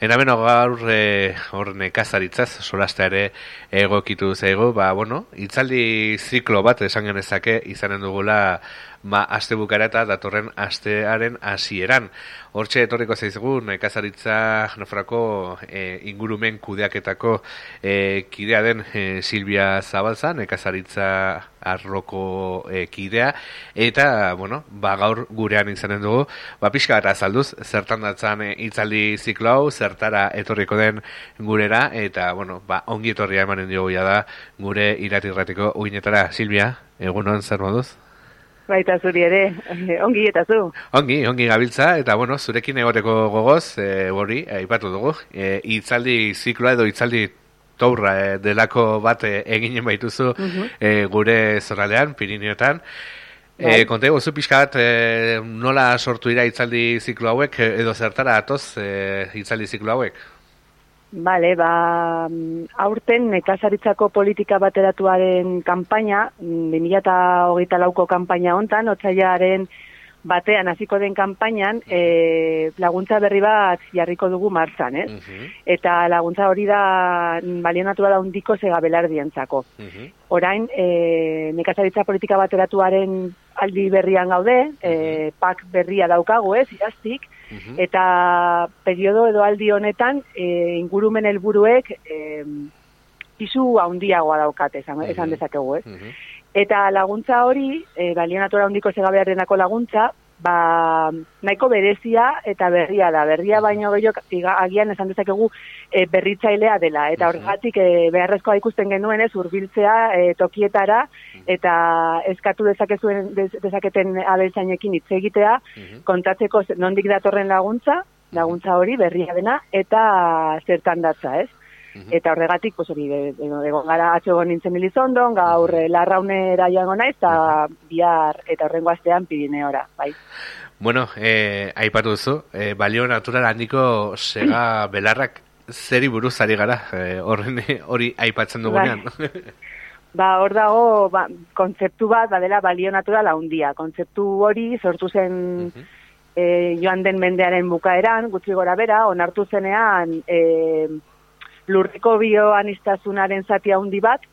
Era beno gaur e, hor nekazaritzaz solaste ere egokitu zaigu, ba bueno, itzaldi ziklo bat esan genezake izanen dugula ba aste eta datorren astearen hasieran. Hortxe etorriko zaizugu nekazaritza Nafrako e, ingurumen kudeaketako e, kidea den e, Silvia Zabalza, nekazaritza arroko e, kidea eta bueno, ba gaur gurean izanen dugu, ba pixka bat azalduz zertan datzan e, itzaldi ziklo hau, zertara etorriko den gurera eta bueno, ba ongi etorria emanen diogu da gure iratirratiko uinetara Silvia, egunon zer moduz? Baita zuri ere, ongi eta zu. Ongi, ongi gabiltza, eta bueno, zurekin egoteko gogoz, e, hori, aipatu dugu, e, itzaldi zikloa edo itzaldi taurra e, delako bat e, eginen baituzu e, gure zorralean, Pirineotan. E, bai. konte, gozu pixkat, e, nola sortu ira itzaldi ziklo hauek, edo zertara atoz e, itzaldi ziklo hauek? Bale, ba, aurten nekazaritzako politika bateratuaren kanpaina, 2008 lauko kanpaina hontan, otxaiaren batean hasiko den kanpainan, e, laguntza berri bat jarriko dugu martzan, eh? Eta laguntza hori da balionatua da undiko zega belardientzako. Orain, e, nekazaritza politika bateratuaren aldi berrian gaude, e, pak berria daukagu, ez, iraztik, eta periodo edo aldi honetan e, ingurumen helburuek e, pisu handiagoa daukate, esan, esan dezakegu, ez? Eta laguntza hori, e, balionatura handiko zegabearenako laguntza, ba, nahiko berezia eta berria da. Berria baino gehiago agian esan dezakegu e, berritzailea dela. Eta horregatik e, beharrezkoa ikusten genuen ez urbiltzea e, tokietara eta eskatu dezakezuen dezaketen abeltzainekin hitz egitea, kontatzeko nondik datorren laguntza, laguntza hori berria dena eta zertan datza ez. Eta horregatik, pues hori, egon gara atxo nintzen milizondon, gaur uh larraunera joango naiz, eta bihar eta horrengo astean Pirineora, bai. Bueno, eh, aipatu duzu, eh, balio natural handiko sega belarrak zeri buruz ari gara, eh, horren hori aipatzen dugunean. Bai. Ba, hor dago, ba, kontzeptu bat, badela balio natural handia. Kontzeptu hori sortu zen eh, joan den mendearen bukaeran, gutxi gora bera, onartu zenean, eh, lurreko bioanistazunaren zati handi bat,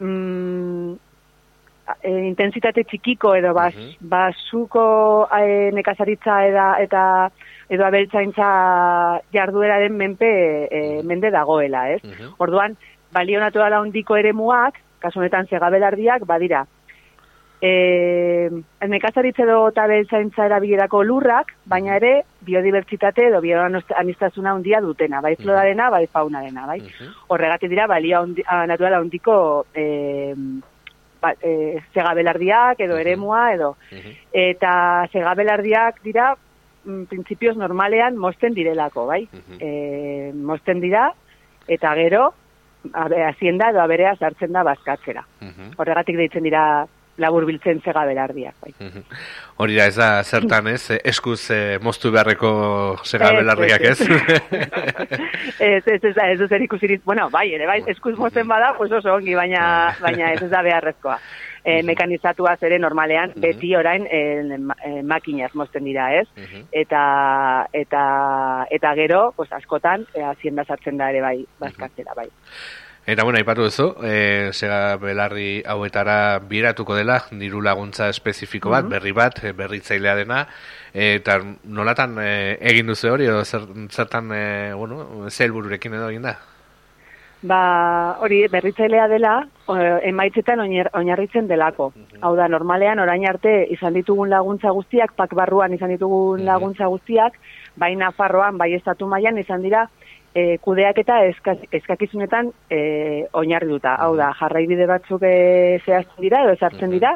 mm, e, intensitate txikiko edo bas, basuko e, nekazaritza eda, eta edo abeltzaintza jardueraren menpe e, mende dagoela, ez? Orduan, balio naturala handiko ere muak, kasunetan zegabelardiak, badira, E, nekazaritze edo eta beltzaintza erabilerako lurrak, baina ere biodibertsitate edo bioanistazuna handia dutena, bai flodarena, bai faunarena, bai. Horregatik dira, balia naturala handiko e, ba, e, segabelardiak edo eremua edo. Eta segabelardiak dira, mm, printzipioz normalean mosten direlako, bai. E, mosten dira, eta gero, hazienda edo aberea sartzen da bazkatzera. Horregatik deitzen dira labur biltzen zega belardiak. Bai. Hori da, ez da, zertan ez, eskuz eh, moztu beharreko zega belardiak ez? ez, ez, ez, ez, ez, ikusirit, bueno, bai, ere, bai, eskuz mozten bada, pues oso ongi, baina, baina ez ez da beharrezkoa. E, mekanizatuaz ere normalean, beti orain e, e, makinaz mozten dira, ez? Eta, eta, eta gero, pues, askotan, e, hazienda sartzen da ere bai, bazkatzera, bai. Eta bueno, aipatu duzu, e, sega belarri hauetara biratuko dela, diru laguntza espezifiko bat, berri bat, e, berritzailea dena, eta nolatan e, egin duzu hori, edo zertan, e, bueno, zelbururekin edo egin da? Ba, hori, berritzailea dela, emaitzetan oinarritzen delako. Hau da, normalean, orain arte, izan ditugun laguntza guztiak, pak barruan izan ditugun laguntza guztiak, baina farroan, bai estatu mailan izan dira, e, kudeak eta eskakizunetan e, oinarri duta. Hau da, jarraibide batzuk e, zehazten dira edo ezartzen dira,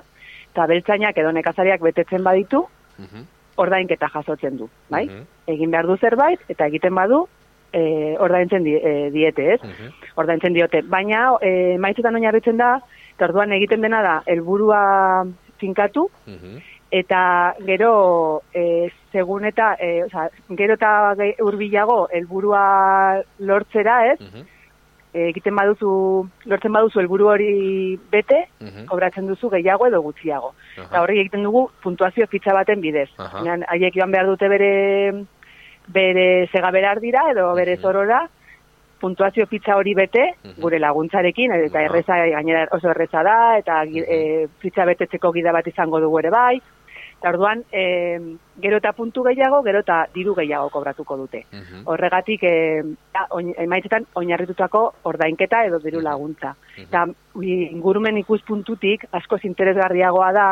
eta beltzainak edo nekazariak betetzen baditu, ordainketa jasotzen du, bai? Egin behar du zerbait, eta egiten badu, e, ordaintzen di, e, diete, ez? Ordaintzen diote. Baina, e, maitzetan oinarritzen da, eta orduan egiten dena da, helburua finkatu, eta gero e, segun eta e, oza, gero eta hurbilago helburua lortzera, ez? E, egiten baduzu lortzen baduzu helburu hori bete, kobratzen duzu gehiago edo gutxiago. Eta horri egiten dugu puntuazio fitxa baten bidez. Uh haiek joan behar dute bere bere segaberar dira edo bere zorora, puntuazio pizza hori bete, gure laguntzarekin, eta erreza, gainera oso erreza da, eta e, pizza betetzeko gida bat izango dugu ere bai, eta orduan, e, gero eta puntu gehiago, gero eta diru gehiago kobratuko dute. Horregatik, e, emaitzetan, oinarritutako ordainketa edo diru laguntza. Eta ingurumen ikuspuntutik, asko interesgarriagoa da,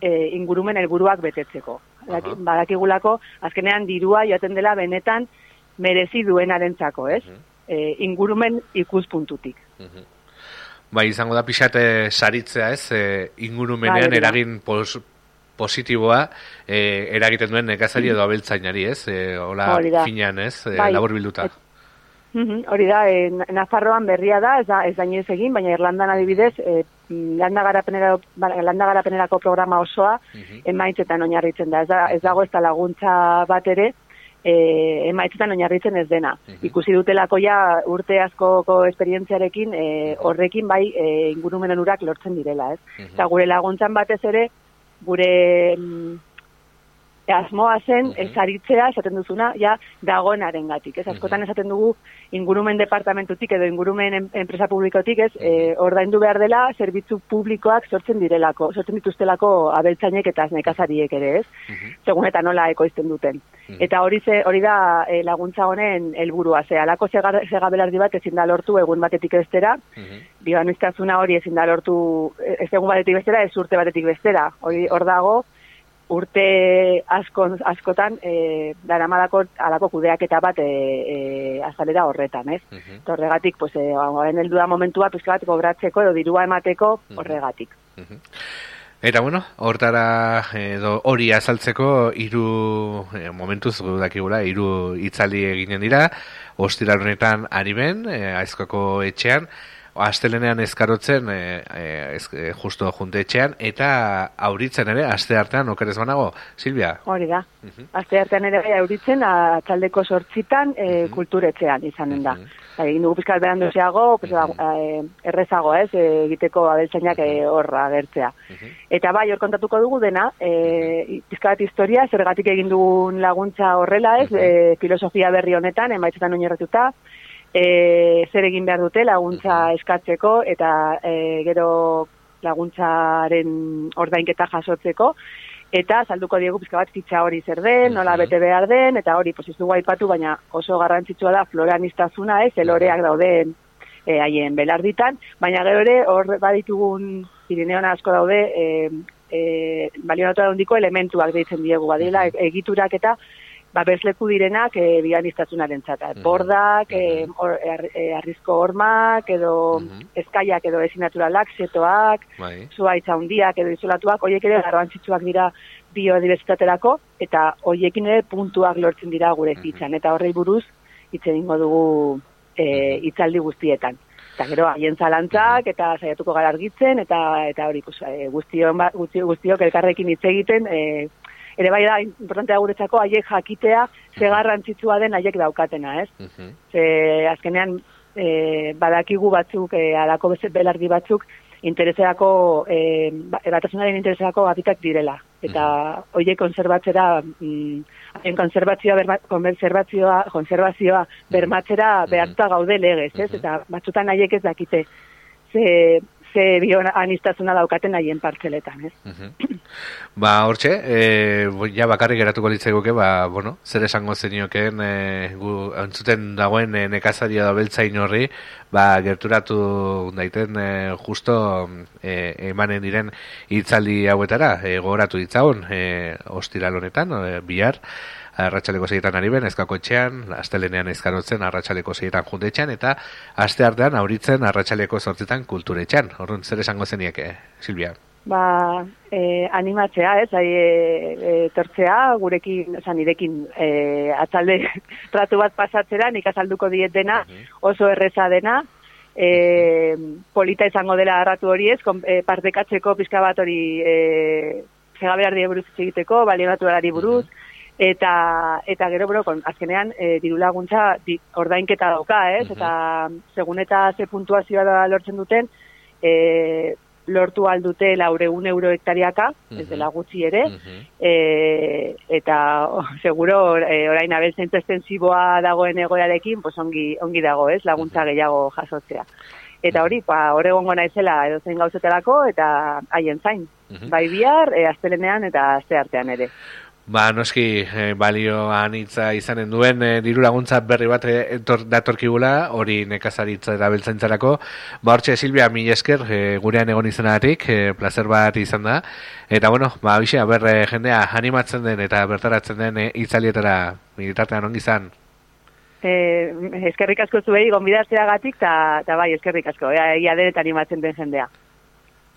e, ingurumen helburuak betetzeko. Badakigulako, azkenean dirua joaten dela benetan merezi duenarentzako, ez? e, ingurumen ikuspuntutik. Bai, izango da pixate saritzea ez, e, ingurumenean bai, eragin pos, positiboa e, eragiten duen nekazari edo abeltzainari ez, e, hola finean ez, e, bai. labur bilduta. hori da, e, Nafarroan berria da, ez da, ez da egin, baina Irlandan adibidez, e, landa garapenerako programa osoa, -huh. emaitzetan oinarritzen da, ez, da, ez dago ez da laguntza bat ere, e, emaitzetan oinarritzen ez dena. Ikusi dutelako ja urte askoko esperientziarekin e, horrekin bai e, ingurumenen urak lortzen direla, ez? Eta gure laguntzan batez ere, gure mm, asmoa zen uh ezaritzea esaten duzuna ja dagoenaren gatik. Ez askotan esaten dugu ingurumen departamentutik edo ingurumen enpresa publikotik ez e, ordaindu behar dela zerbitzu publikoak sortzen direlako, sortzen dituztelako abeltzainek eta nekazariek ere ez, segun eta nola ekoizten duten. Eta hori ze, hori da e, laguntza honen helburua. Ze alako segabelardi bat ezin da lortu egun batetik bestera, uh hori ezin da lortu ez egun batetik bestera, ez urte batetik bestera. Hori hor dago, urte asko, askotan e, daramadako alako kudeak eta bat e, e, azalera horretan, ez? Uh Horregatik, pues, e, heldu da momentua pizka bat kobratzeko edo dirua emateko horregatik. Eta bueno, hortara edo hori azaltzeko hiru e, momentuz dakigula hiru hitzaldi eginen dira, ostira honetan ari ben, e, aizkoko etxean, astelenean eskarotzen e, e, justo juntetxean eta auritzen ere aste artean okerez banago, Silvia? Hori da. Uh Aste artean ere bai auritzen taldeko sortzitan e, kulturetxean izanen da. Uh -huh. Egin dugu pizkal behan duziago, pues, errezago ez, egiteko abeltzainak horra agertzea. Eta bai, hor kontatuko dugu dena, e, pizkalat historia, zergatik egin dugun laguntza horrela ez, e, filosofia berri honetan, emaitzetan oinerretuta, e, zer egin behar dute laguntza eskatzeko eta e, gero laguntzaren ordainketa jasotzeko. Eta salduko diegu pizka bat fitxa hori zer den, nola bete behar den eta hori pues dugu aipatu baina oso garrantzitsua da floranistazuna, ez, eloreak dauden e, haien belarditan, baina gero ere hor baditugun Pirineon asko daude e, e, balionatu da elementuak deitzen diegu badila, egiturak eta ba, bezleku direnak e, eh, biganiztasunaren zata. Mm Bordak, e, or, e, arrizko hormak, edo mm eskaiak edo ezinaturalak, setoak, bai. zuaitza hundiak edo izolatuak, horiek ere garrantzitsuak dira biodiversitaterako, eta horiekin ere puntuak lortzen dira gure fitzan. Eta horrei buruz, hitz egingo dugu e, itzaldi guztietan. Eta gero, haien zalantzak, eta saiatuko gara argitzen, eta, eta hori, pues, guztiok, ba, guztiok elkarrekin hitz egiten, e, ere bai da, importantea guretzako, haiek jakitea, ze garrantzitsua den haiek daukatena, ez? Ze, azkenean, e, badakigu batzuk, e, alako belardi batzuk, intereserako, e, batasunaren intereserako habitak direla. Eta hoiek konserbatzera, mm, haien konservazioa, berma, konservazioa, konservazioa bermatzera behartuta gaude legez, ez? Eta batzutan haiek ez dakite. Ze, ze bion anistazuna daukaten haien partzeletan, ez? Ba, hortxe, e, ja bakarrik geratuko litzaiguke, ba, bueno, zer esango zenioken, e, gu, antzuten dagoen e, nekazaria da beltzain horri, ba, gerturatu daiten e, justo e, emanen diren hitzaldi hauetara, e, gogoratu ditzagun, e, ostiralonetan, e, bihar, arratsaleko seietan ari ben, ezkako etxean, astelenean ezkarotzen arratsaleko seietan juntetxean, eta aste artean auritzen arratsaleko sortzetan kulturetxean. Horren, zer esango zenieke, Silvia? Ba, e, animatzea, ez, ai, e, e, tortzea, gurekin, oza, nirekin, e, atzalde tratu bat pasatzera, nik azalduko diet dena, oso erreza dena, e, polita izango dela arratu hori ez, kon, e, partekatzeko pizka bat hori, e, segabelar buruz egiteko, balionatu buruz, eta eta gero bro kon azkenean e, diru laguntza di, ordainketa dauka, ez? Eta segun eta ze puntuazioa da lortzen duten, e, lortu aldute laureun euro hektariaka, ez dela gutxi ere, e, eta oh, seguro e, orain abeltzen estensiboa dagoen egoerarekin, pues ongi, ongi dago, ez, laguntza gehiago jasotzea. Eta hori, pa, hor egongo naizela edo zein gauzetelako, eta haien zain. Bai bihar, e, astelenean eta aste artean ere. Ba, noski, e, balioan hitza izanen duen, e, diru laguntza berri bat e, datorkigula, hori nekazaritza eta beltzaintzarako. Ba, hortxe, Silvia, mi esker, e, gurean egon izanatik, e, placer bat izan da. Eta, bueno, ba, bixe, ber, e, jendea animatzen den eta bertaratzen den e, itzalietara militartean ongi izan. Eh, eskerrik asko zuei, gonbidatzea gatik, eta bai, eskerrik asko, ia, ia denet animatzen den jendea.